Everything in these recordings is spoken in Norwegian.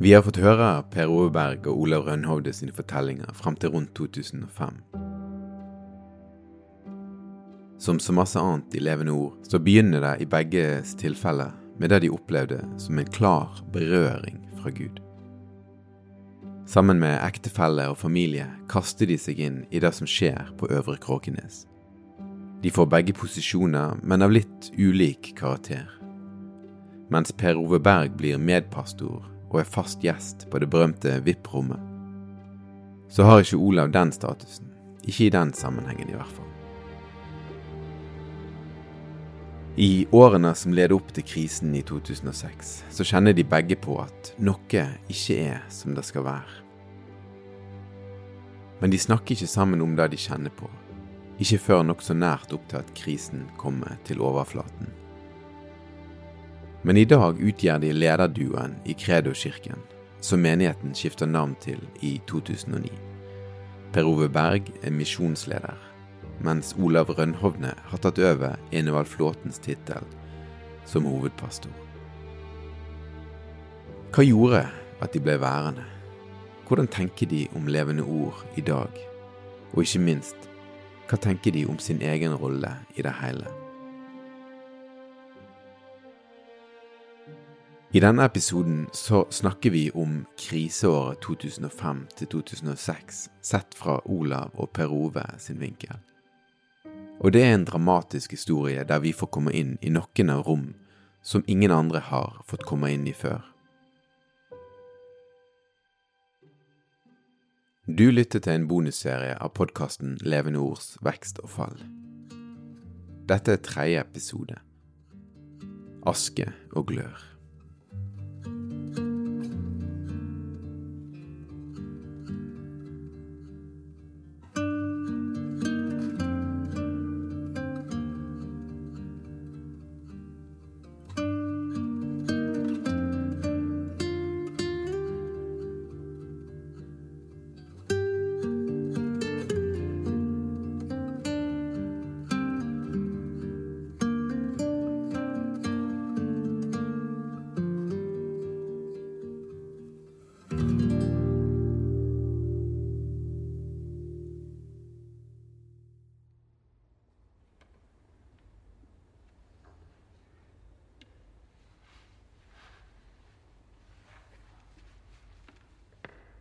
Vi har fått høre Per Ove Berg og Olav Rønhovde sine fortellinger fram til rundt 2005. Som så masse annet i levende ord, så begynner det i begges tilfeller med det de opplevde som en klar berøring fra Gud. Sammen med ektefelle og familie kaster de seg inn i det som skjer på Øvre Kråkenes. De får begge posisjoner, men av litt ulik karakter. Mens Per Ove Berg blir medpastor og er fast gjest på det berømte VIP-rommet, så har ikke Olav den statusen. Ikke i den sammenhengen, i hvert fall. I årene som leder opp til krisen i 2006, så kjenner de begge på at noe ikke er som det skal være. Men de snakker ikke sammen om det de kjenner på, ikke før nokså nært opp til at krisen kommer til overflaten. Men i dag utgjør de lederduoen i Kredo-kirken, som menigheten skifter navn til i 2009. Per Ove Berg er misjonsleder mens Olav Rønhovne har tatt over Enevald Flåtens tittel som hovedpastor. Hva gjorde at de ble værende? Hvordan tenker de om levende ord i dag? Og ikke minst, hva tenker de om sin egen rolle i det hele? I denne episoden så snakker vi om kriseåret 2005 til 2006, sett fra Olav og Per Ove sin vinkel. Og det er en dramatisk historie der vi får komme inn i noen av rom som ingen andre har fått komme inn i før. Du lytter til en bonusserie av podkasten Levende ords vekst og fall. Dette er tredje episode. Aske og glør.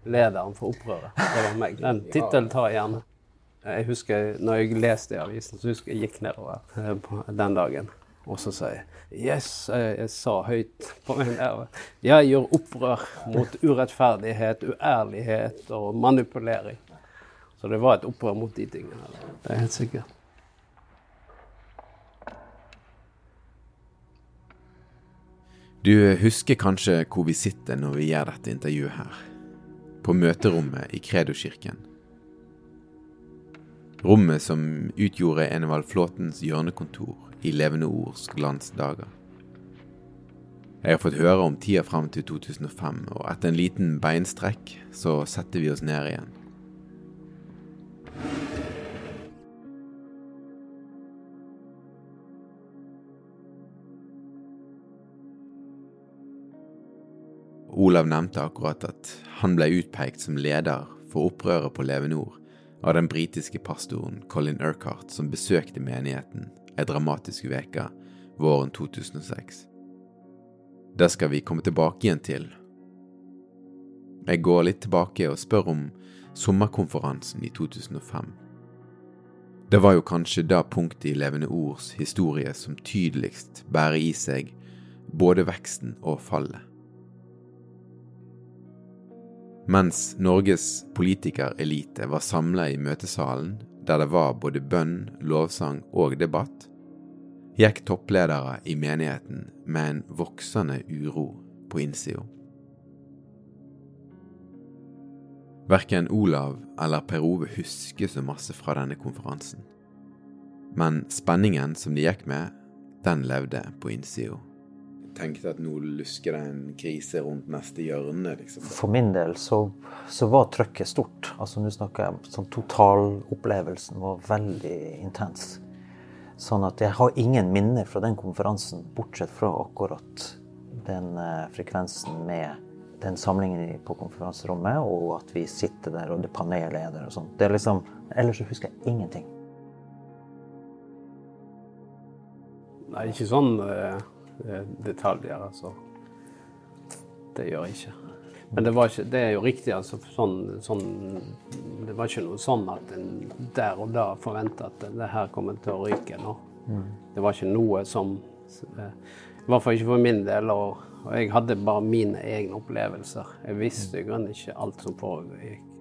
Lederen for opprøret. Det var meg. Den tittelen tar jeg gjerne. Jeg husker, når jeg leste i avisen, så husker jeg jeg gikk nedover eh, den dagen. Og så sa jeg Yes, jeg, jeg sa høyt på meg nedover. Jeg gjør opprør mot urettferdighet, uærlighet og manipulering. Så det var et opprør mot de tingene. Det er helt sikkert. Du husker kanskje hvor vi sitter når vi gjør dette intervjuet her. På møterommet i Kredokirken. Rommet som utgjorde Enevald Flåtens hjørnekontor i Levende Ords glansdager. Jeg har fått høre om tida fram til 2005, og etter en liten beinstrekk så setter vi oss ned igjen. Olav nevnte akkurat at han ble utpekt som leder for opprøret på Leve Nord av den britiske pastoren Colin Urquhart, som besøkte menigheten ei dramatisk uke våren 2006. Det skal vi komme tilbake igjen til. Jeg går litt tilbake og spør om sommerkonferansen i 2005. Det var jo kanskje det punktet i Levende Ords historie som tydeligst bærer i seg både veksten og fallet. Mens Norges politikerelite var samla i møtesalen, der det var både bønn, lovsang og debatt, gikk toppledere i menigheten med en voksende uro på innsida. Verken Olav eller Per Ove husker så masse fra denne konferansen. Men spenningen som de gikk med, den levde på innsida tenkte at nå lusker det en krise rundt neste hjørne? Liksom. For min del så, så var trøkket stort. Altså Nå snakker jeg sånn Totalopplevelsen var veldig intens. Sånn at jeg har ingen minner fra den konferansen, bortsett fra akkurat den eh, frekvensen med den samlingen på konferanserommet, og at vi sitter der, og det panelet og sånn. Det er liksom Ellers så husker jeg ingenting. Nei, ikke sånn Eh, detaljer. Altså. Det gjør jeg ikke. Men det, ikke, det er jo riktig. altså sånn, sånn, Det var ikke noe sånn at en der og da forventa at det her kommer til å ryke nå. Mm. Det var ikke noe som eh, I hvert fall ikke for min del. Og, og jeg hadde bare mine egne opplevelser. Jeg visste i grunnen ikke alt som foregikk.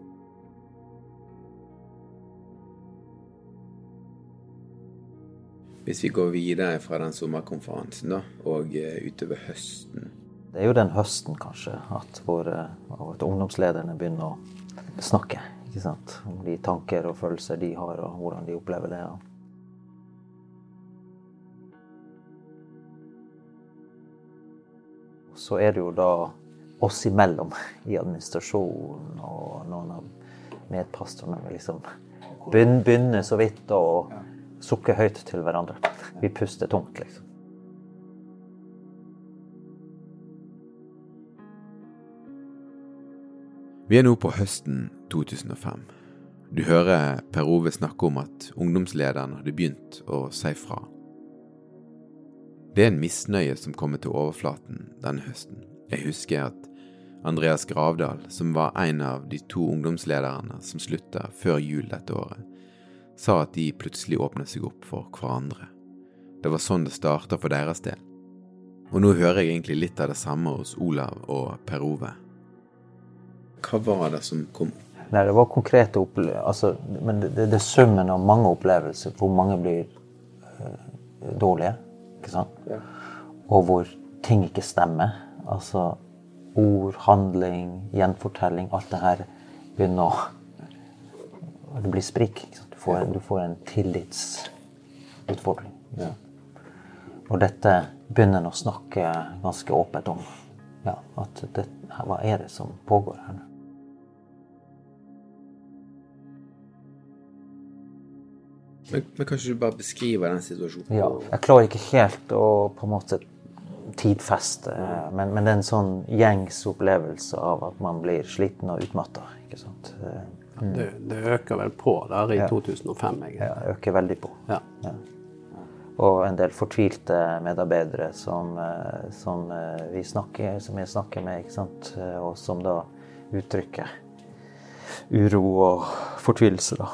Hvis vi går videre fra den sommerkonferansen da, og uh, utover høsten Det er jo den høsten, kanskje, at, våre, at ungdomslederne begynner å snakke ikke sant? om de tanker og følelser de har, og hvordan de opplever det. Så er det jo da oss imellom i administrasjonen og noen av medpastorene liksom begynner så vidt å sukke høyt til hverandre. Vi puster tungt, liksom. Vi er nå på høsten 2005. Du hører Per Ove snakke om at ungdomslederen hadde begynt å si fra. Det er en misnøye som kommer til overflaten denne høsten. Jeg husker at Andreas Gravdal, som var en av de to ungdomslederne som slutta før jul dette året, sa at de plutselig åpnet seg opp for hverandre. Det var sånn det starta for deres del. Og nå hører jeg egentlig litt av det samme hos Olav og Per Ove. Hva var det som kom? Nei, Det var konkrete opplevelser. Altså, men det, det, er summen av mange opplevelser hvor mange blir øh, dårlige. ikke sant? Ja. Og hvor ting ikke stemmer. Altså ord, handling, gjenfortelling. Alt det her begynner å Det blir sprik. Du får, du får en tillitsutfordring. Ja. Og dette begynner en å snakke ganske åpent om. Ja, at det, hva er det som pågår her nå? Men, men kanskje du bare beskriver den situasjonen? Ja, Jeg klarer ikke helt å på en måte tidfeste, men, men det er en sånn gjengs opplevelse av at man blir sliten og utmatta. Mm. Det, det, øker vel på der i ja. 2005? egentlig. Ja, øker veldig på. Ja. ja. Og en del fortvilte medarbeidere som, eh, som, eh, vi snakker, som jeg snakker med, ikke sant? og som da uttrykker uro og fortvilelse. da.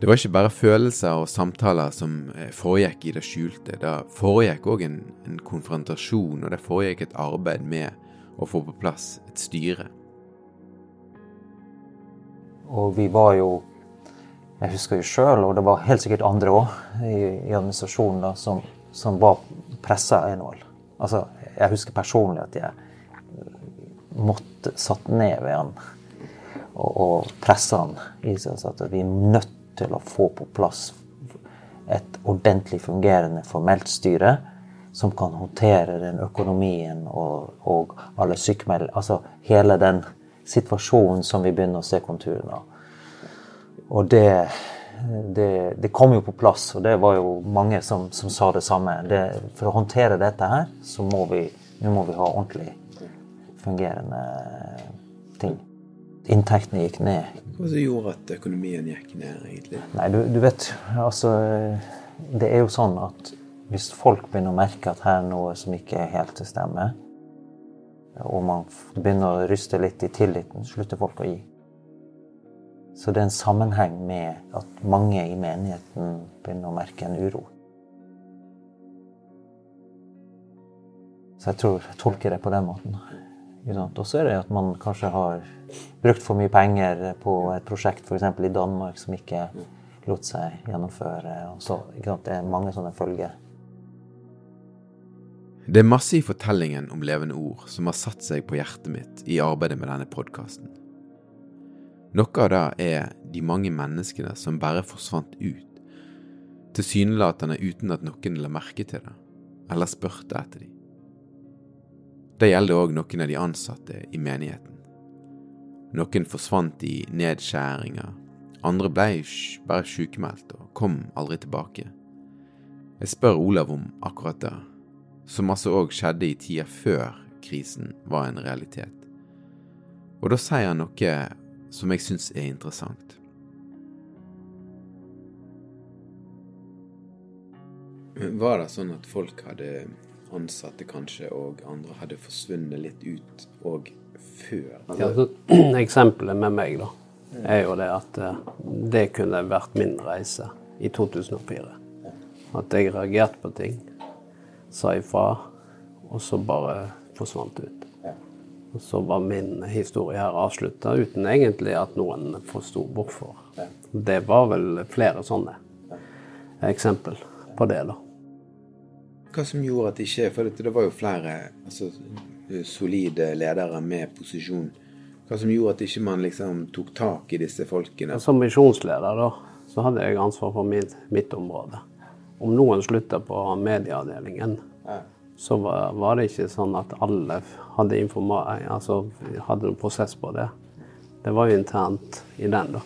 Det var ikke bare følelser og samtaler som eh, foregikk i det skjulte. Det foregikk òg en, en konfrontasjon, og det foregikk et arbeid med å få på plass et styre. Og vi var jo Jeg husker jo sjøl, og det var helt sikkert andre òg i, i, administrasjonen da, som, som var pressa Envold. Altså, jeg husker personlig at jeg måtte satt ned ved han og, og pressa han i seg. At vi er nødt til å få på plass et ordentlig fungerende formelt styre som kan håndtere den økonomien og, og alle sykemeldinger Altså hele den situasjonen som vi begynner å se konturene av. Og det, det, det, kom jo på plass, og det var jo mange som, som sa det samme. Det, for å håndtere dette her, så må vi, må vi ha ordentlig fungerende ting. Inntektene gikk ned. Hva som gjorde at økonomien gikk ned, egentlig? Nei, du, du vet, altså Det er jo sånn at hvis folk begynner å merke at her er noe som ikke er helt til stemme, og man begynner å ryste litt i tilliten, slutter folk å gi. Så det er en sammenheng med at mange i menigheten begynner å merke en uro. Så jeg tror jeg tolker det på den måten. Og så er det at man kanskje har brukt for mye penger på et prosjekt f.eks. i Danmark som ikke lot seg gjennomføre. Så, det er mange sånne følger. Det er masse i fortellingen om levende ord som har satt seg på hjertet mitt i arbeidet med denne podkasten. Noe av det er de mange menneskene som bare forsvant ut, tilsynelatende uten at noen la merke til det, eller spurte etter dem. Det gjelder òg noen av de ansatte i menigheten. Noen forsvant i nedskjæringer, andre ble bare sykemeldt og kom aldri tilbake. Jeg spør Olav om akkurat det, som altså òg skjedde i tida før krisen var en realitet. Og da sier han noe som jeg syns er interessant. Var det sånn at folk hadde ansatte kanskje, og andre hadde forsvunnet litt ut og før? Ja, så, eksempelet med meg, da, er jo det at eh, det kunne vært min reise i 2004. At jeg reagerte på ting, sa ifra, og så bare forsvant ut. Og så var min historie her avslutta uten egentlig at noen forsto hvorfor. Det var vel flere sånne eksempel på det, da hva som gjorde at det ikke For det var jo flere altså, solide ledere med posisjon. Hva som gjorde at ikke man liksom tok tak i disse folkene? Som misjonsleder da, så hadde jeg ansvar for mitt, mitt område. Om noen slutta på medieavdelingen, ja. så var, var, det ikke sånn at alle hadde, altså, hadde en prosess på det. Det var jo internt i den, da.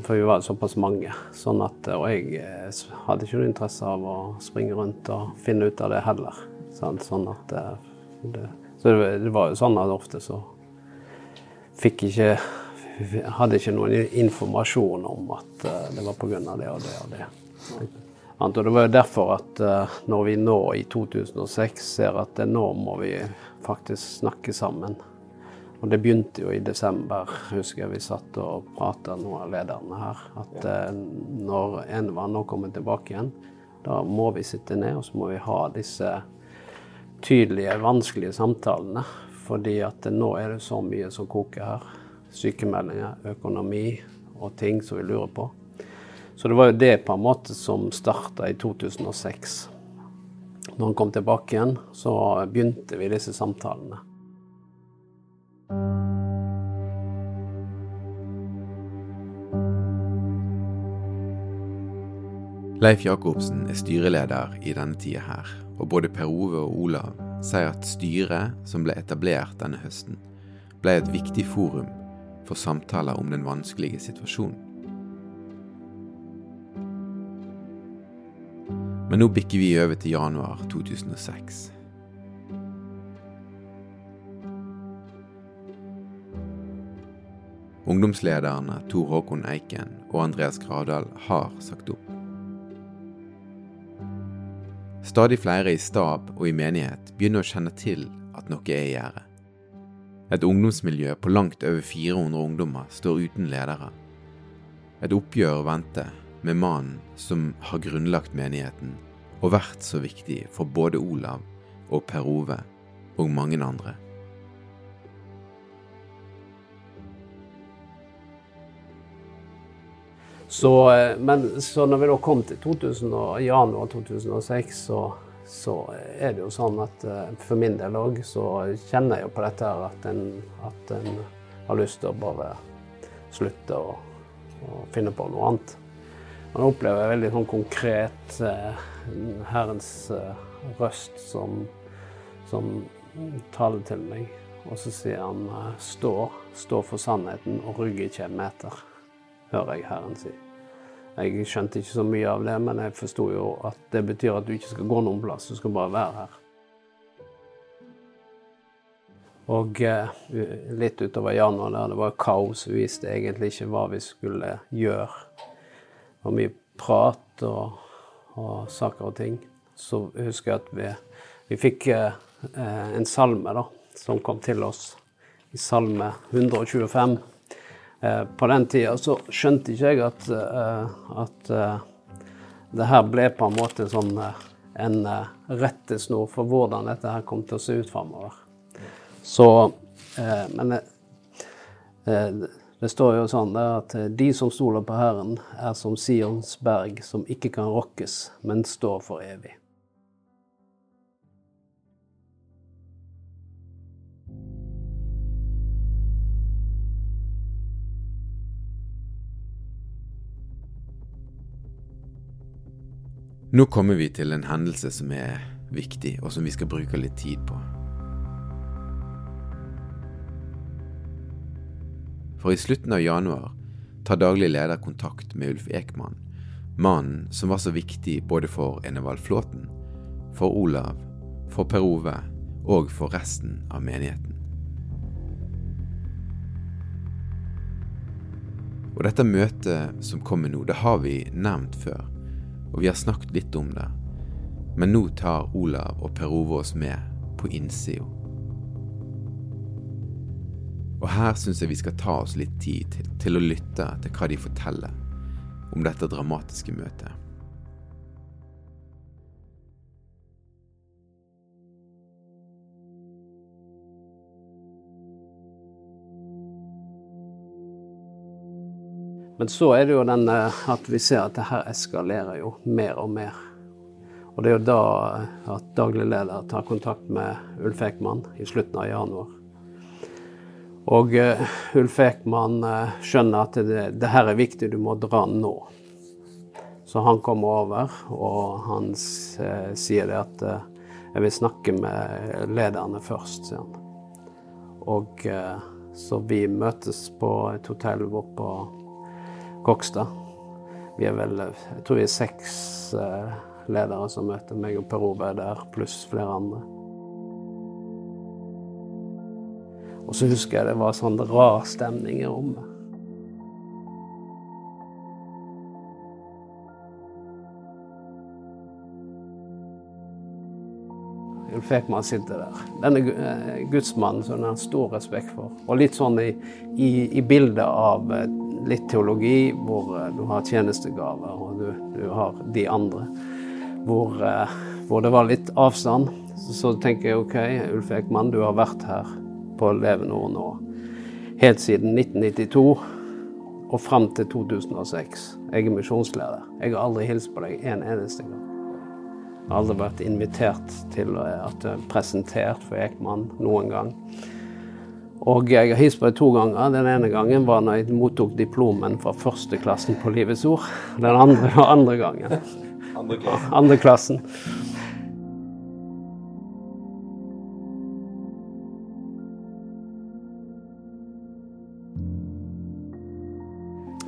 For vi var såpass mange. Sånn at, og jeg eh, hadde ikke noe interesse av å springe rundt og finne ut av det heller. Sånn at eh, det, Så det, var jo sånn at ofte så fikk ikke Hadde ikke noen informasjon om at eh, det var pga. det og det og det. Og det var jo derfor at når vi nå i 2006 ser at nå må vi faktisk snakke sammen og det begynte jo i desember, husker jeg vi satt og prata, noen av lederne her, at eh, når Enva nå kommer tilbake igjen, da må vi sitte ned og så må vi ha disse tydelige, vanskelige samtalene. Fordi at nå er det så mye som koker her. Sykemeldinger, økonomi og ting som vi lurer på. Så det var jo det på en måte som starta i 2006. Når han kom tilbake igjen, så begynte vi disse samtalene. Leif Jacobsen er styreleder i denne tida her, og både Per Ove og Olav sier at styret som ble etablert denne høsten, ble et viktig forum for samtaler om den vanskelige situasjonen. Men nå bikker vi over til januar 2006. Ungdomslederne Tor Håkon Eiken og Andreas Gradal har sagt opp. Stadig flere i stab og i menighet begynner å kjenne til at noe er i gjære. Et ungdomsmiljø på langt over 400 ungdommer står uten ledere. Et oppgjør venter med mannen som har grunnlagt menigheten og vært så viktig for både Olav og Per Ove og mange andre. Så, eh, men, så når vi da kom til 2000, januar 2006, så så er det jo sånn at for min del òg så kjenner jeg jo på dette her at en, at en har lyst til å bare slutte å, å finne på noe annet. Man opplever veldig sånn konkret eh, Herrens eh, røst som, som, taler til meg. Og så sier han eh, stå, stå for sannheten og rygge ikke en meter, hører jeg Herren si. Jeg skjønte ikke så mye av det, men jeg forsto jo at det betyr at du ikke skal gå noen plass, du skal bare være her. Og eh, litt utover januar der det var kaos, vi visste egentlig ikke hva vi skulle gjøre var mye prat og, og, saker og ting. Så husker jeg at vi, vi fikk eh, en salme da, som kom til oss i salme 125. Eh, på den tida så skjønte ikke jeg at, eh, at eh, det her ble på en måte sånn en eh, rettesnor for hvordan dette her kom til å se ut framover. Så Men det står jo sånn at eh, de som stoler på Herren, er som Sions berg, som ikke kan rokkes, men står for evig. Nå kommer vi til en hendelse som er viktig, og som vi skal bruke litt tid på. For i slutten av januar tar daglig leder kontakt med Ulf Ekman, mannen som var så viktig både for Enevald Flåten, for Olav, for Per Ove og for resten av menigheten. Og dette møtet som kommer nå, det har vi nevnt før, og vi har snakket litt om det, men nå tar Olav og Per Ove oss med på innsida og her syns jeg vi skal ta oss litt tid til, å lytte til hva de forteller om dette dramatiske møtet. Men så er det jo den eh, at vi ser at det her eskalerer jo mer og mer. Og det er jo da at daglig leder tar kontakt med Ulf Ekman i slutten av januar. Og uh, Ulf Ekman uh, skjønner at det, det, her er viktig, du må dra nå. Så han kommer over, og han uh, sier det at jeg vil snakke med lederne først, sier han. Og så vi møtes på et hotell vår på Kokstad. Vi er vel, jeg tror vi er seks ledere som møter meg og Per Ove der, pluss flere andre. Og så husker jeg det var sånn rar stemning i rommet. Ulf Ekman sitter der. Denne eh, gudsmannen som han har stor respekt for. Og litt sånn i, i, i bildet av eh, litt teologi, hvor eh, du har tjenestegaver og du, du har de andre. Hvor, hvor, det var litt avstand. Så, så tenker jeg OK, Ulf Ekman, du har vært her på Levenord nå. Helt siden 1992 og fram til 2006. Jeg er misjonsleder. Jeg har aldri hilst på deg en eneste gang. Jeg har aldri vært invitert til at jeg er presentert for Ekman noen gang. Og jeg har hilst på deg to ganger. Den ene gangen var når jeg mottok diplomen fra førsteklassen på Livets Ord. Den andre var andre gangen. Andre klassen. Andre klassen.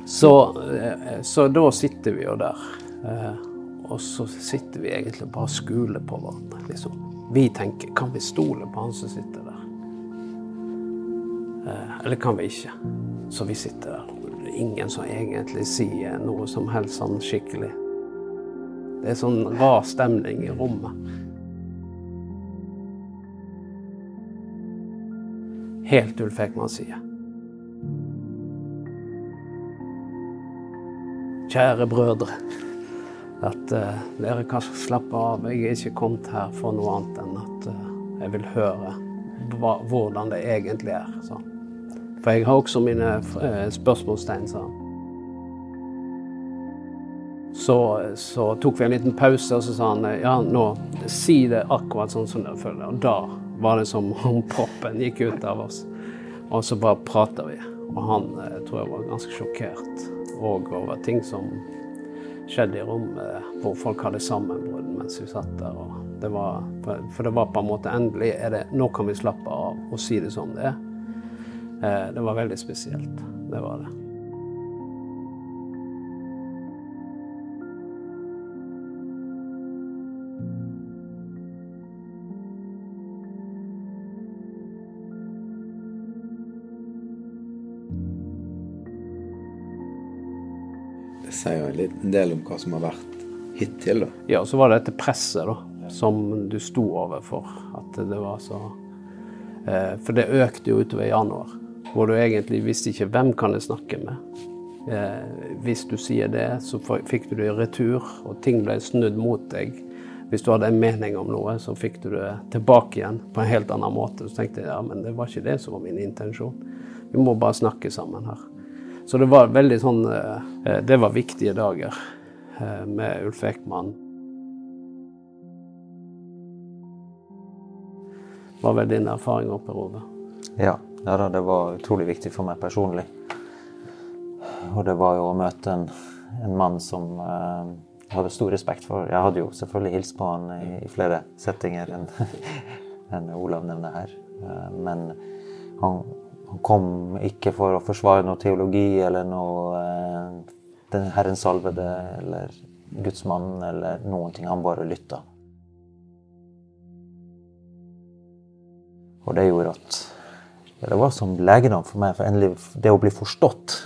Så, eh, så, da sitter vi jo der. Eh, og så sitter vi egentlig bare og skuler på hverandre. Liksom. Vi tenker kan vi stole på han som sitter der? Eh, eller kan vi ikke? Så vi sitter der. Er ingen som egentlig sier noe som helst sånn skikkelig. Det er sånn rar stemning i rommet. Helt Ulf Ekman sier. Kjære brødre, at uh, dere kan slappe av. Jeg er ikke kommet her for noe annet enn at uh, jeg vil høre hva, hvordan det egentlig er. Så. For jeg har også mine uh, spørsmålstegn, sa han. så, så, tok vi en liten pause, og så sa han ja, nå si det akkurat sånn som dere føler. Og da var det som om proppen gikk ut av oss. Og så bare prata vi. Og han tror jeg var ganske sjokkert òg over ting som skjedde i rommet hvor folk hadde sammenbrudd mens vi satt der. Det var, for det var på en måte endelig er det, Nå kan vi slappe av og si det som det er. Eh, det var veldig spesielt. Det var det. Sier jo en del om hva som har vært hittil, da. Ja, og så var det dette presset, da som du sto overfor. At det var så eh, For det økte jo utover januar, hvor du egentlig visste ikke hvem kan jeg snakke med. Eh, hvis du sier det, så fikk du det i retur, og ting ble snudd mot deg. Hvis du hadde en mening om noe, så fikk du det tilbake igjen på en helt annen måte. Så tenkte jeg ja, men det var ikke det som var min intensjon. Vi må bare snakke sammen her. Så det var veldig sånn eh, Det var viktige dager med Ulf Ekman. var vel din erfaring oppe, Rove? Ja, ja da, det var utrolig viktig for meg personlig. Og det var jo å møte en, en mann som eh, jeg hadde stor respekt for. Jeg hadde jo selvfølgelig hilst på han i, i flere settinger enn en Olav nevner her. Eh, men han, kom ikke for å forsvare noe teologi eller noe eh, den Herren salvede eller Guds mann eller noen ting. Han bare lytta. Og det gjorde at ja, det var som legedom for meg. For endelig, det å bli forstått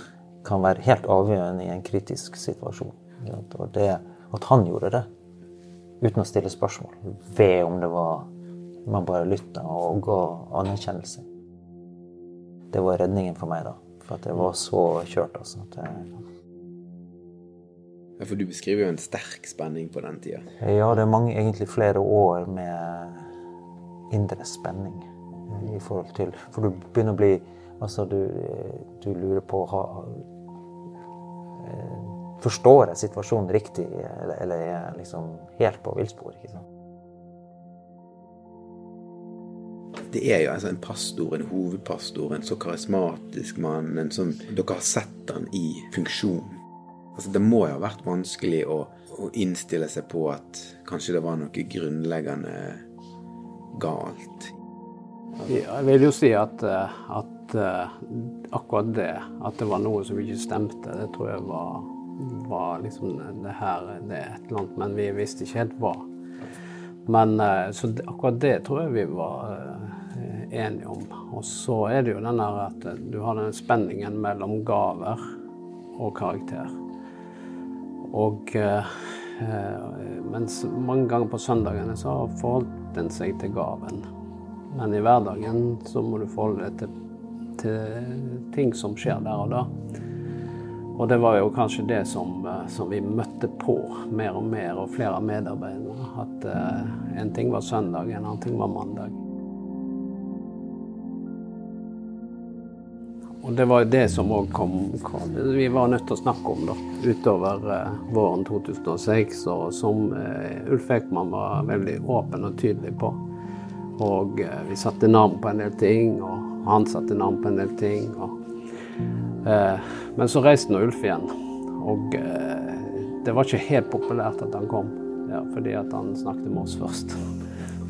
kan være helt avgjørende i en kritisk situasjon. Og det at han gjorde det, uten å stille spørsmål, ved om det var man bare lytta og ga anerkjennelse. Det var redningen for meg, da. For at jeg var så kjørt. altså. Ja, For du beskriver jo en sterk spenning på den tida. Ja, det er mange, egentlig flere år med indre spenning i forhold til For du begynner å bli Altså, du, du lurer på ha, eh, Forstår jeg situasjonen riktig, eller, eller er jeg liksom helt på villspor? ikke sant? Det er jo altså en pastor, en hovedpastor, en så karismatisk mann. en sånn, Dere har sett han i funksjon. Altså, det må jo ha vært vanskelig å, å innstille seg på at kanskje det var noe grunnleggende galt jeg vil jo si at, eh, at, eh, akkurat det, at det var noe som ikke stemte, det tror jeg var, var liksom det her det er et eller annet, men vi visste ikke helt hva. Men eh, Så akkurat det tror jeg vi var enige om. Og så er det jo den der at du har den spenningen mellom gaver og karakter. Og mens mange ganger på søndagene så forholdt en seg til gaven. Men i hverdagen så må du forholde deg til, til, ting som skjer der og da. Og det var jo kanskje det som, eh, som, vi møtte på mer og mer, og flere av medarbeiderne. At uh, en ting var søndag, en annen ting var mandag. Og det var det som òg kom, kom, Vi var nødt til å snakke om da, utover eh, våren 2006, og som eh, Ulf Ekman var veldig åpen og tydelig på. Og eh, vi satte navn på en del ting, og han satte navn på en del ting. Og, eh, men så reiste nå Ulf igjen, og eh, det var ikke helt populært at han kom. Ja, fordi at han snakket med oss først.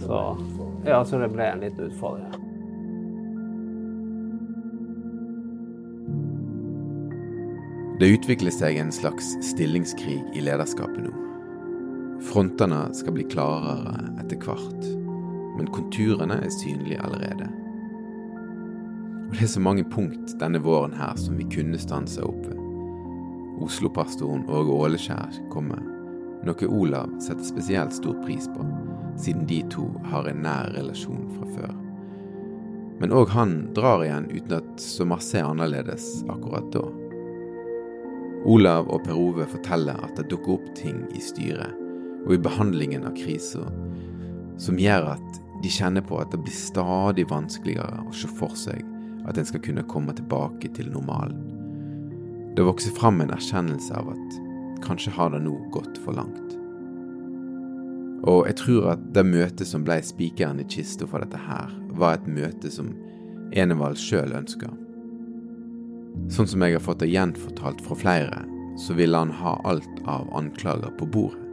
Så, ja, så det ble en liten utfordring. Det utvikler seg en slags stillingskrig i lederskapet nå. Frontene skal bli klarere etter hvert men konturene er synlige allerede. Og det er så mange punkt denne våren her som vi kunne stansa opp ved. Oslo-pastoren Åge Åleskjær kommer, noe Olav setter spesielt stor pris på, siden de to har en nær relasjon fra før. Men òg han drar igjen uten at så masse er annerledes akkurat da. Olav og Per Ove forteller at det dukker opp ting i styret og i behandlingen av krisa som gjør at de kjenner på at det blir stadig vanskeligere å se for seg at en skal kunne komme tilbake til normalen. Det vokser fram en erkjennelse av at kanskje har det nå gått for langt. Og jeg tror at det møtet som ble spikeren i kista for dette her, var et møte som Enevald sjøl ønska. Sånn som jeg har fått det gjenfortalt fra flere, så ville han ha alt av anklager på bordet.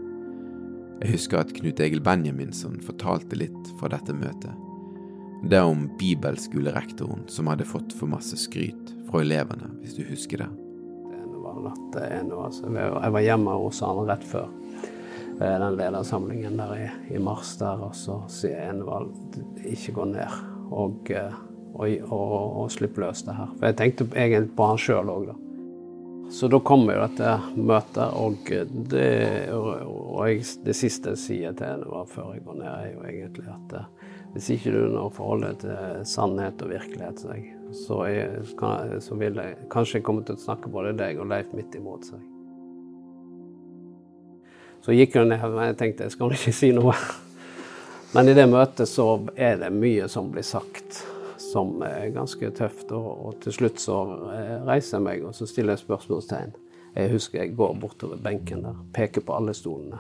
Jeg husker at Knut Egil Benjaminsson fortalte litt fra dette møtet. Det om bibelskolerektoren som hadde fått for masse skryt fra elevene, hvis du husker det. Det var natt en, altså. Jeg var hjemme hos han rett før eh, den ledersamlingen der i, i mars der, og så sier Enevald ikke gå ned og, eh, og, og, og slipp løs det her. For jeg tenkte egentlig på han sjøl òg, da. Så da kommer jo dette møtet, og, det, og jeg, det siste jeg sier til henne var før jeg går ned, er jo egentlig at eh, hvis ikke du når forholdet til sannhet og virkelighet, så, jeg, så, jeg, så, vil jeg kanskje komme til å snakke både deg og Leif midt imot seg. Så gikk hun ned, men jeg tenkte jeg skal ikke si noe. Men i det møtet så er det mye som blir sagt som er ganske tøft. Og, til slutt så eh, reiser jeg meg og så stiller jeg spørsmålstegn. Jeg husker jeg går bortover benken der, peker på alle stolene.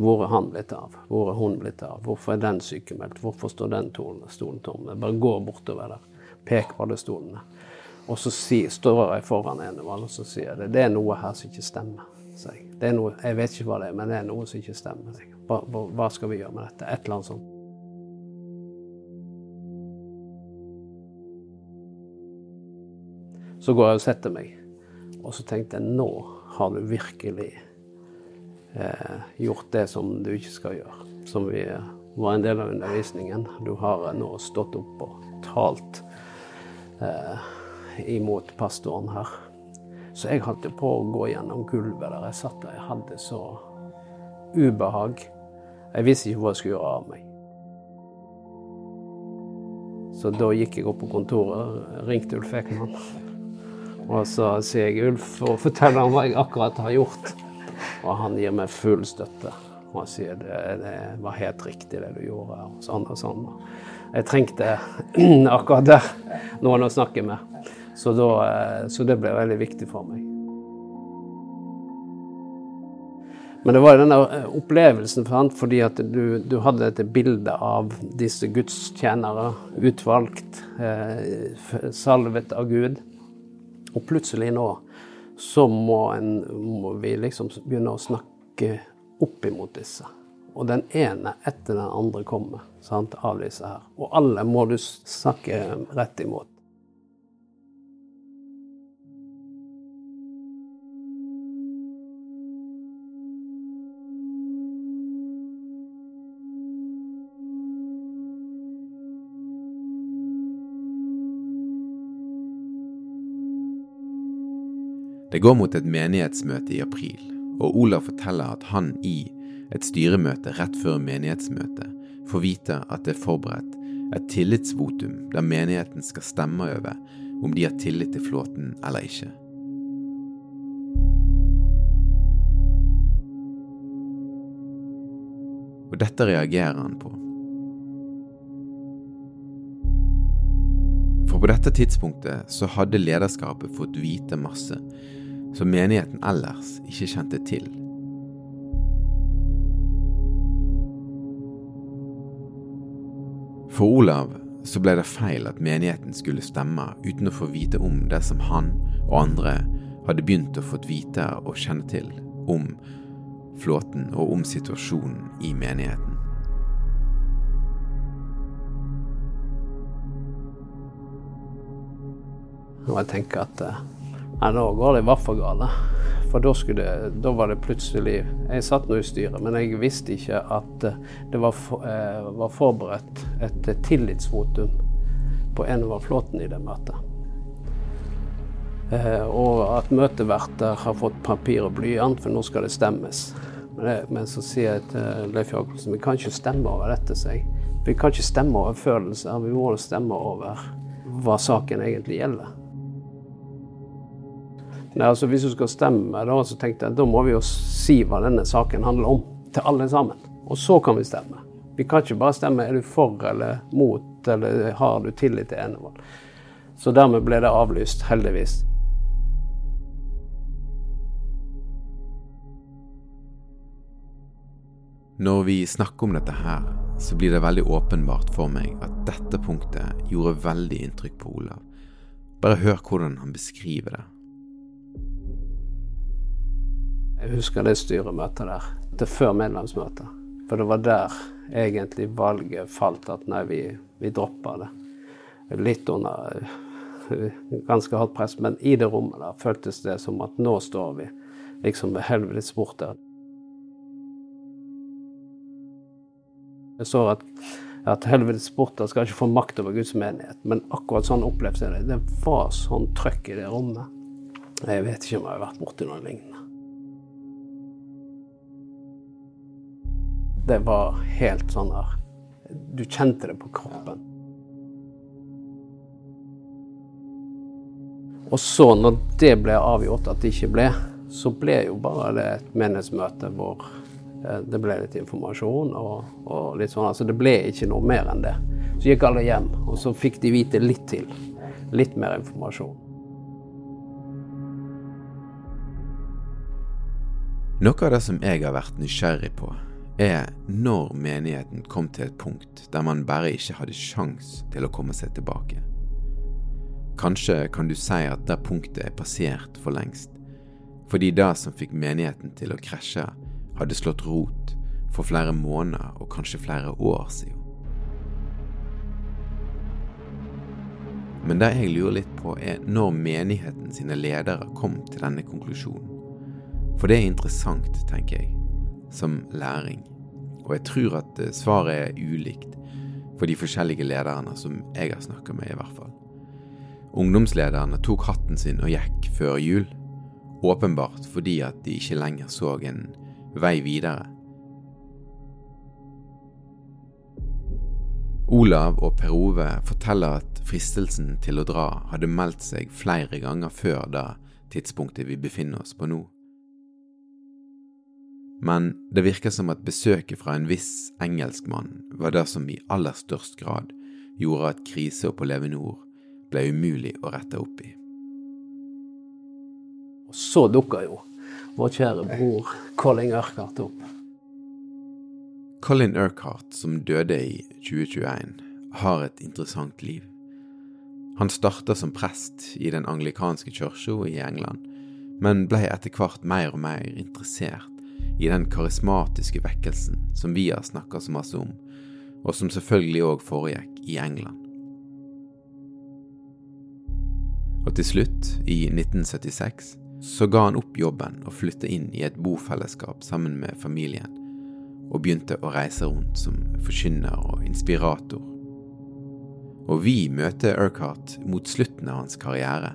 Hvor er han blitt av? Hvor er hun blitt av? Hvorfor er den sykemeldt? Hvorfor står den stolen tom? Jeg bare går bortover der, peker på alle stolene. Og så står jeg foran en og så sier jeg det, det er noe her som ikke stemmer. Er noe, jeg vet ikke hva det er, men det er noe som ikke stemmer. Hva, hva skal vi gjøre med dette? Et eller annet sånt. Så går jeg og setter meg, og så tenkte jeg nå har du virkelig eh, gjort det som du ikke skal gjøre. Som vi var en del av undervisningen. Du har nå stått opp og talt eh, imot pastoren her. Så jeg holdt på å gå gjennom gulvet der jeg satt der. Jeg hadde så ubehag. Jeg visste ikke hva jeg skulle gjøre av meg. Så da gikk jeg opp på kontoret, ringte Ulf Ekman. Og så sier jeg Ulf og forteller ham hva jeg akkurat har gjort. Og han gir meg full støtte. Og han sier det, det var helt riktig det du gjorde. Og sånn og sånn. Jeg trengte akkurat der noen å snakke med. Så, da, eh, så det ble veldig viktig for meg. Men det var denne eh, opplevelsen, fordi at du, du hadde dette bildet av disse gudstjenere, utvalgt, eh, salvet av Gud. Og plutselig nå så må, en, må vi liksom begynne å snakke opp imot disse. Og den ene etter den andre kommer sant, av disse her. Og alle må du snakke rett imot. Det går mot et menighetsmøte i april, og Olav forteller at han i et styremøte rett før menighetsmøtet får vite at det er forberedt et tillitsvotum der menigheten skal stemme over om de har tillit til flåten eller ikke. Og dette reagerer han på. For på dette tidspunktet så hadde lederskapet fått vite masse som menigheten ellers ikke kjente til. For Olav så ble det feil at menigheten skulle stemme uten å få vite om det som han og andre hadde begynt å få vite og kjenne til om flåten og om situasjonen i menigheten. Og jeg tenker at eh, Nei, nå går det i hvert fall galt. For da, det, da, var det plutselig Jeg satt nå i styret, men jeg visste ikke at eh, det var, for, eh, var forberedt et tillitsvotum på Enova-flåten i det møtet. Eh, og at møteverter har fått papir og blyant, for nå skal det stemmes. Men, det, men så sier jeg til Leif Jacobsen vi kan ikke stemme over dette. Seg. Vi kan ikke stemme over følelser, vi må stemme over hva saken egentlig gjelder. Nei, altså Hvis du skal stemme, da, så tenkte jeg da må vi jo si hva denne saken handler om, til alle sammen. Og så kan vi stemme. Vi kan ikke bare stemme er du for eller mot, eller har du tillit til enevold. Så dermed ble det avlyst, heldigvis. Når vi snakker om dette her, så blir det veldig åpenbart for meg at dette punktet gjorde veldig inntrykk på Olav. Bare hør hvordan han beskriver det. Jeg husker det styremøtet der. Det før medlemsmøtet. For det var der egentlig valget falt at nei, vi, vi dropper det. Litt under eh, ganske hardt press, men i det rommet der føltes det som at nå står vi liksom ved helvetes port der. Jeg så at, at helvetes porter skal ikke få makt over Guds menighet, men akkurat sånn opplevde jeg det. Det var sånn trøkk i det rommet. Jeg vet ikke om jeg har vært borti noe lignende. Det var helt sånn der Du kjente det på kroppen. Og så, når det ble avgjort at det ikke ble, så ble jo bare det et menighetsmøte hvor eh, det ble litt informasjon og, og, litt sånn. Altså det ble ikke noe mer enn det. Så gikk alle hjem, og så fikk de vite litt til. Litt mer informasjon. Noe av det som jeg har vært nysgjerrig på, er når menigheten kom til et punkt der man bare ikke hadde sjans til å komme seg tilbake. Kanskje kan du si at det punktet er passert for lengst, fordi det som fikk menigheten til å krasje, hadde slått rot for flere måneder og kanskje flere år siden. Men det jeg lurer litt på, er når menigheten sine ledere kom til denne konklusjonen. For det er interessant, tenker jeg, som læring. Og jeg tror at eh, svaret er ulikt for de forskjellige lederne som jeg har snakka med, i hvert fall. Ungdomslederne tok hatten sin og gikk før jul, åpenbart fordi at de ikke lenger så en vei videre. Olav og Per Ove forteller at fristelsen til å dra hadde meldt seg flere ganger før det tidspunktet vi befinner oss på nå. Men det virker som at besøket fra en viss engelskmann var det som i aller størst grad gjorde at krisa på Levenor ble umulig å rette opp i. Og så dukka jo vår kjære bror Colin Urquhart opp. Colin Urquhart, som døde i 2021, har et interessant liv. Han starta som prest i den anglikanske kirka i England, men ble etter hvert mer og mer interessert i den karismatiske vekkelsen som vi har snakka så masse om, og som selvfølgelig òg foregikk i England. og til slutt, i 1976, så ga han opp jobben og flyttet inn i et bofellesskap sammen med familien, og begynte å reise rundt som forkynner og inspirator. Og vi møter Urquhart mot slutten av hans karriere,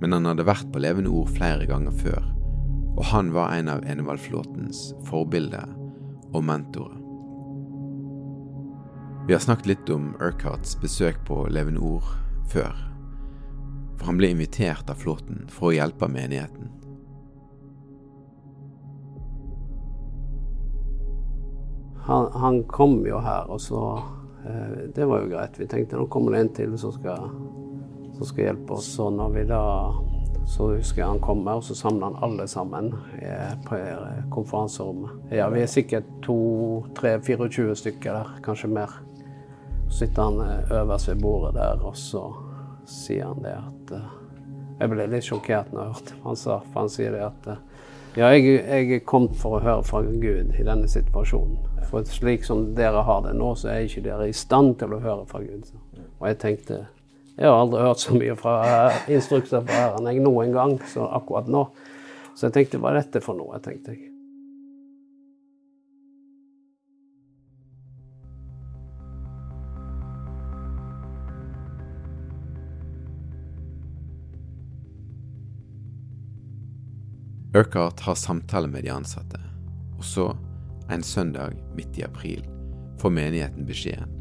men han hadde vært på Levende Ord flere ganger før, og han var en av Enevaldflåtens forbilder og mentorer. Vi har snakket litt om Urquharts besøk på Levende Ord før, for han ble invitert av flåten for å hjelpe menigheten. Han, han kom jo her, og så eh, Det var jo greit. Vi tenkte nå kommer det en til som skal, som skal hjelpe oss. Så når vi da så husker jeg han kommer, og så samler han alle sammen eh, på eh, konferanserommet. Ja, vi er sikkert to, tre, 24 stykker der, kanskje mer. Så sitter han eh, øverst ved bordet der, og så sier han det at Jeg ble litt sjokkert når jeg hørte han sa, for han sier det at ja, jeg, jeg kommet for å høre fra Gud i denne situasjonen. For slik som dere har det nå, så er ikke dere i stand til å høre fra Gud. Og jeg tenkte Jeg har aldri hørt så mye fra uh, instrukser fra Herren jeg noen gang som akkurat nå. Så jeg tenkte hva er dette for noe? tenkte jeg. Urquhart har samtale med de ansatte, og så, en søndag midt i april, får menigheten beskjeden.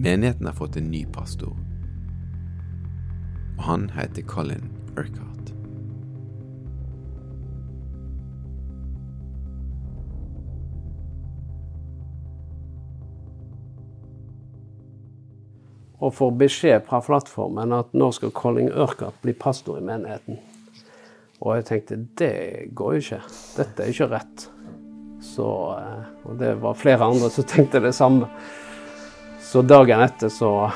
Menigheten har fått en ny pastor, og han heter Colin Urquhart. Og får beskjed fra plattformen at nå skal Colin Urquhart bli pastor i menigheten. Og jeg tenkte det går jo ikke. Dette er ikke rett. Så, eh, og det var flere andre som tenkte det samme. Så dagen etter så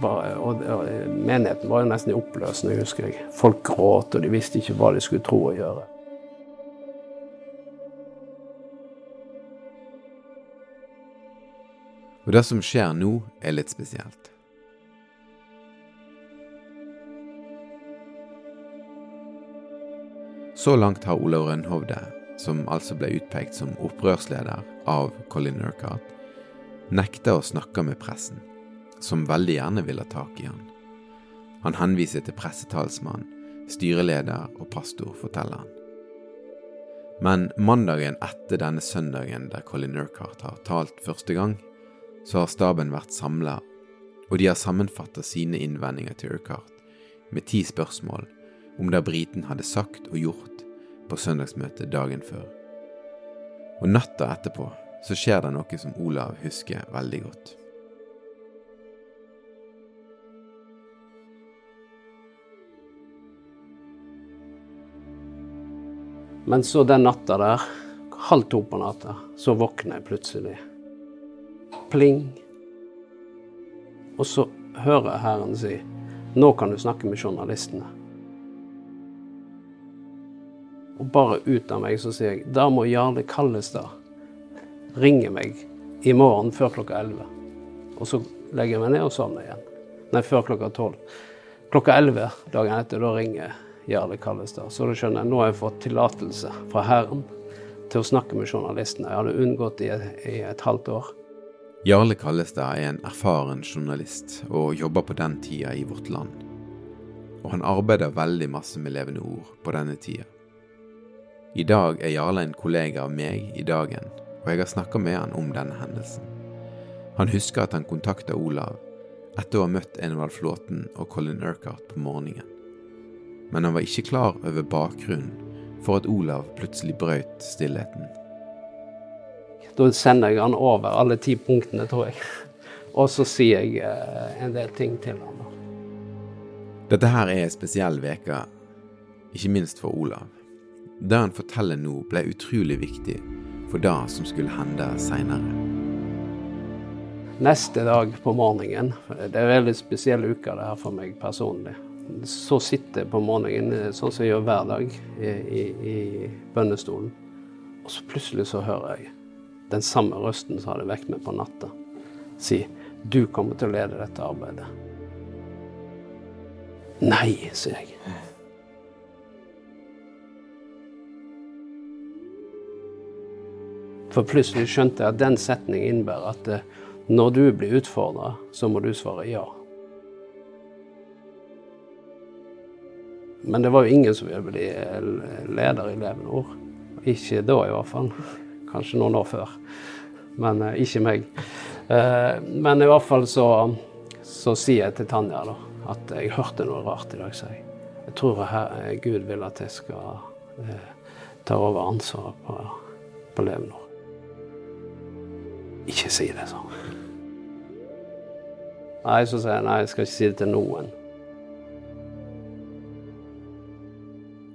var, og, og, Menigheten var jo nesten i oppløsning, husker jeg. Folk gråt, og de visste ikke hva de skulle tro å gjøre. Og det som skjer nå, er litt spesielt. Så langt har Olav Rønhovde, som altså ble utpekt som opprørsleder av Colin Urquhart, nekta å snakke med pressen, som veldig gjerne vil ha tak i han. Han henviser til pressetalsmann, styreleder og pastor, forteller han. Men mandagen etter denne søndagen der Colin Urquhart har talt første gang, så har staben vært samla, og de har sammenfatta sine innvendinger til Urquhart med ti spørsmål om det briten hadde sagt og gjort på søndagsmøtet dagen før. Og natta etterpå så skjer det noe som Olav husker veldig godt. Men så den natta der, halv to på natta, så våkner jeg plutselig. Pling. Og så hører jeg Herren si nå kan du snakke med journalistene. Og bare ut av meg så sier jeg da må Jarle Kallestad ringe meg i morgen før klokka 11. Og så legger jeg meg ned og sovner igjen. Nei, før klokka 12. Klokka 11 dagen etter, da ringer Jarle Kallestad. Så da skjønner jeg nå har jeg fått tillatelse fra Herren til å snakke med journalistene. Jeg hadde unngått det i, i et halvt år. Jarle Kallestad er en erfaren journalist og jobber på den tida i Vårt Land. Og han arbeider veldig masse med levende ord på denne tida. I dag er Jarle en kollega av meg i Dagen, og jeg har snakka med han om denne hendelsen. Han husker at han kontakta Olav etter å ha møtt Envald Flåten og Colin Urquhart på morgenen. Men han var ikke klar over bakgrunnen for at Olav plutselig brøt stillheten. Da sender jeg han over alle ti punktene, tror jeg. Og så sier jeg eh, en del ting til han. Dette her er en spesiell uke, ikke minst for Olav. Det han forteller nå, ble utrolig viktig for det som skulle hende seinere. Neste dag på morgenen, det er en veldig spesiell uke det her for meg personlig, så sitter jeg på morgenen sånn som jeg gjør hver dag i, i, i bønnestolen. Og så plutselig så hører jeg den samme røsten som hadde vekket meg på natta, si du kommer til å lede dette arbeidet. Nei, sier jeg. For plutselig skjønte jeg at den setningen innebærer at eh, når du blir utfordra, så må du svare ja. Men det var jo ingen som ville bli eh, leder i Levende Ord. Ikke da, i hvert fall. Kanskje noen år før. Men uh, ikke meg. Men i hvert fall så, så sier jeg til Tanja da, at jeg hørte noe rart i dag, sier jeg. Jeg tror Gud vil at jeg skal eh, ta over ansvaret på, på Levende Ord. Ikke si det sånn. Nei, så sier jeg nei, jeg skal ikke si det til noen.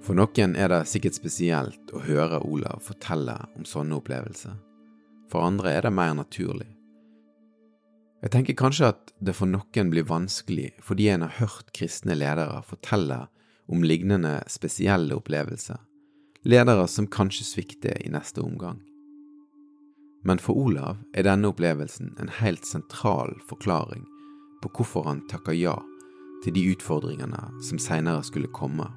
For noen er det sikkert spesielt å høre Olav fortelle om sånne opplevelser. For andre er det mer naturlig. Jeg tenker kanskje at det for noen blir vanskelig fordi en har hørt kristne ledere fortelle om lignende spesielle opplevelser, ledere som kanskje svikter i neste omgang. Men for Olav er denne opplevelsen en helt sentral forklaring på hvorfor han takka ja til de utfordringene som seinere skulle komme.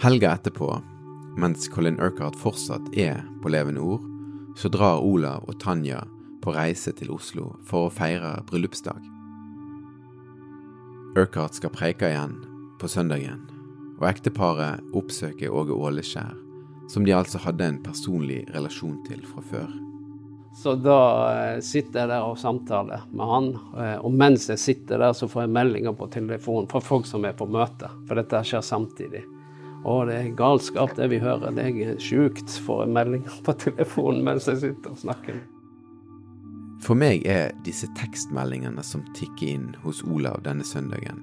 Helga etterpå, mens Colin Urquhart fortsatt er på levende ord, så drar Olav og Tanja på reise til Oslo for å feire bryllupsdag. Urquhart skal preike igjen på søndagen, og ekteparet oppsøker Åge Åleskjær, som de altså hadde en personlig relasjon til fra før. Så da eh, sitter jeg der og samtaler med han, eh, og mens jeg sitter der, så får jeg meldinger på telefonen fra folk som er på møte, for dette skjer samtidig. Å, det er galskap det vi hører. Det er sjukt, får en melding på telefonen mens jeg sitter og snakker. For meg er disse tekstmeldingene som tikker inn hos Olav denne søndagen,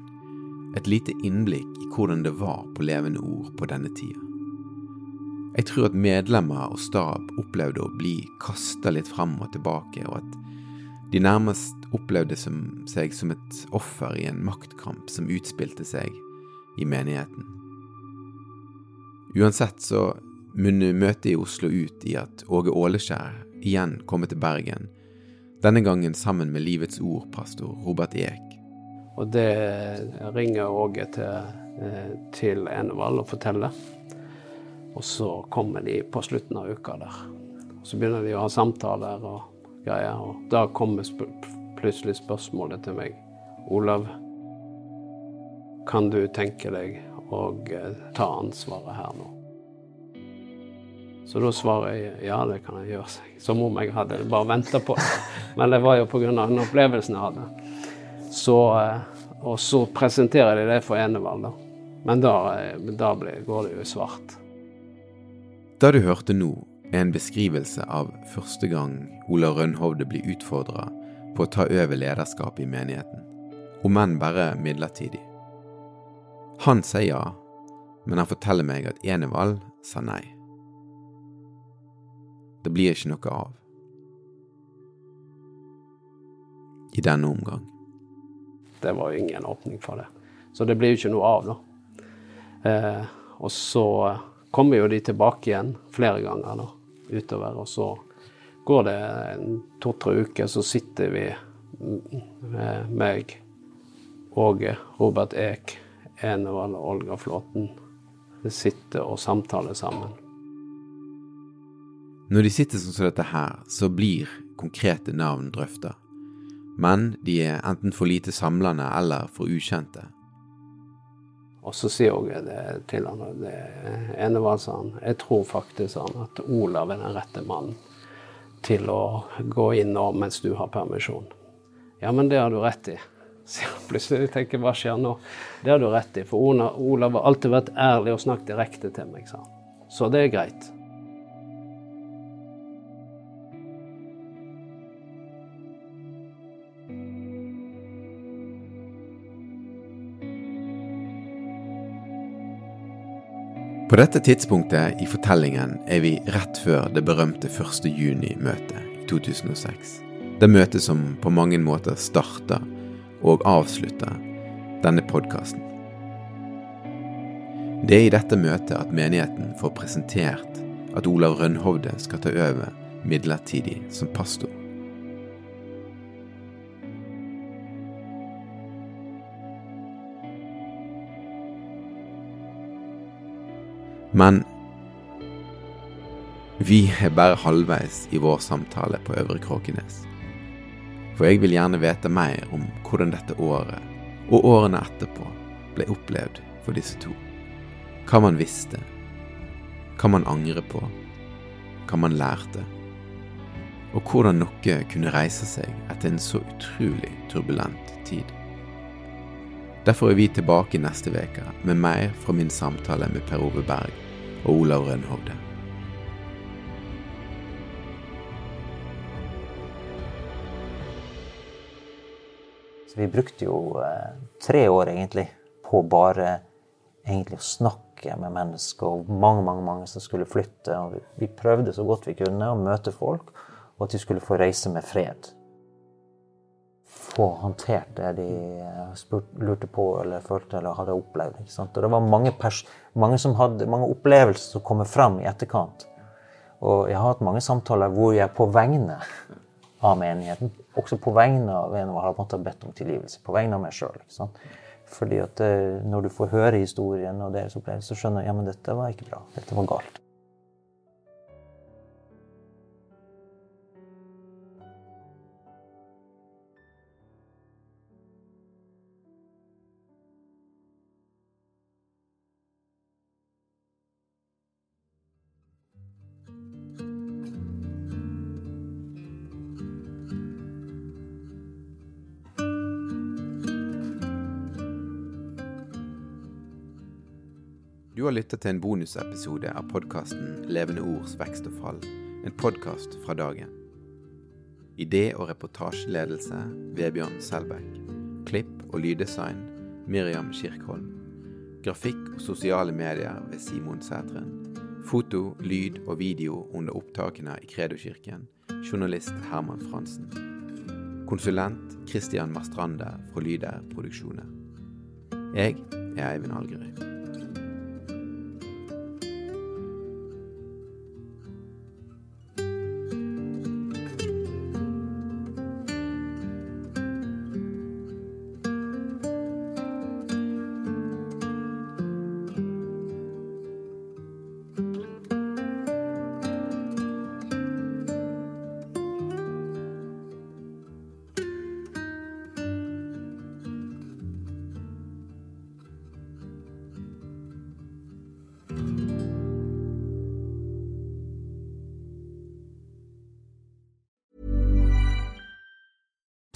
et lite innblikk i hvordan det var på levende ord på denne tida. Jeg tror at medlemmer og stab opplevde å bli kasta litt fram og tilbake, og at de nærmest opplevde seg som et offer i en maktkamp som utspilte seg i menigheten. Uansett så munner møtet i Oslo ut i at Åge Åleskjær igjen kommer til Bergen, denne gangen sammen med Livets Ord-pastor Robert Eek. Og det ringer Åge til, eh, til Enevald og forteller. Og så kommer de på slutten av uka der. Så begynner de å ha samtaler og greier, og da kommer sp plutselig spørsmålet til meg. Olav, kan du tenke deg og eh, ta ansvaret her nå. Så da svarer jeg ja, det kan jeg gjøre. Som om jeg hadde bare venta på det. Men det var jo pga. den opplevelsen jeg hadde. Så, eh, og så presenterer de det for Enevald, da. Men da, eh, da ble, går det jo svart. Da du hørte nå, en beskrivelse av første gang Ola Rønhovde blir utfordra på å ta over lederskapet i menigheten, om enn bare midlertidig. Han sier ja, men han forteller meg at Enevald sa nei. Det blir ikke noe av. I denne omgang. Det var jo ingen åpning for det. Så det blir jo ikke noe av, da. Eh, og så kommer jo de tilbake igjen flere ganger da, utover, og så går det to-tre uker, så sitter vi med meg, og Robert Eek Enevald og Olga Flåten sitter og samtaler sammen. Når de sitter sånn som dette her, så blir konkrete navn drøfta. Men de er enten for lite samlende eller for ukjente. Og så sier jeg det til han, det Enevald sa han, jeg tror faktisk han, at Olav er den rette mannen til å gå inn nå mens du har permisjon. Ja, men det har du rett i. Så jeg plutselig tenker hva skjer nå? Det har du rett i, for Olav har alltid vært ærlig og snakket direkte til meg, sa. Så det er greit. På dette tidspunktet i fortellingen er vi rett før det berømte 1. juni-møtet i 2006. Det møtet som på mange måter starta og avslutte denne podkasten. Det er i dette møtet at menigheten får presentert at Olav Rønhovde skal ta over midlertidig som pastor. Men vi er bare halvveis i vår samtale på Øvre Kråkenes. For jeg vil gjerne vite mer om hvordan dette året, og årene etterpå, ble opplevd for disse to. Hva man visste, hva man angrer på, hva man lærte, og hvordan noe kunne reise seg etter en så utrolig turbulent tid. Derfor er vi tilbake neste uke med mer fra min samtale med Per Ove Berg og Olav Rønhovde. Vi brukte jo eh, tre år egentlig på bare egentlig å snakke med mennesker, og mange mange, mange som skulle flytte. og vi, prøvde så godt vi kunne å møte folk, og at de skulle få reise med fred. Få håndtert det de eh, spurt, lurte på eller følte eller hadde opplevd. ikke sant? Og det var mange, mange, som hadde, mange opplevelser som kommer fram i etterkant. Og jeg har hatt mange samtaler hvor jeg på vegne av menigheten. Også på vegne av en og har måttet bedt om tilgivelse. På vegne av meg sjøl. Fordi at eh, når du får høre historien og deres opplevelse, så skjønner du ja, men dette var ikke bra. Dette var galt. Lyttet til en bonusepisode av podkasten Levende ords vekst og fall, en podkast fra dagen. Idé- og reportasjeledelse Vebjørn Selbekk. Klipp og lyddesign Miriam Kirkholm. Grafikk og sosiale medier ved Simon Sætren. Foto, lyd og video under opptakene i Kredokirken. Journalist Herman Fransen. Konsulent Christian Mastrande fra Lyder Produksjoner. Jeg er Eivind Algerøy.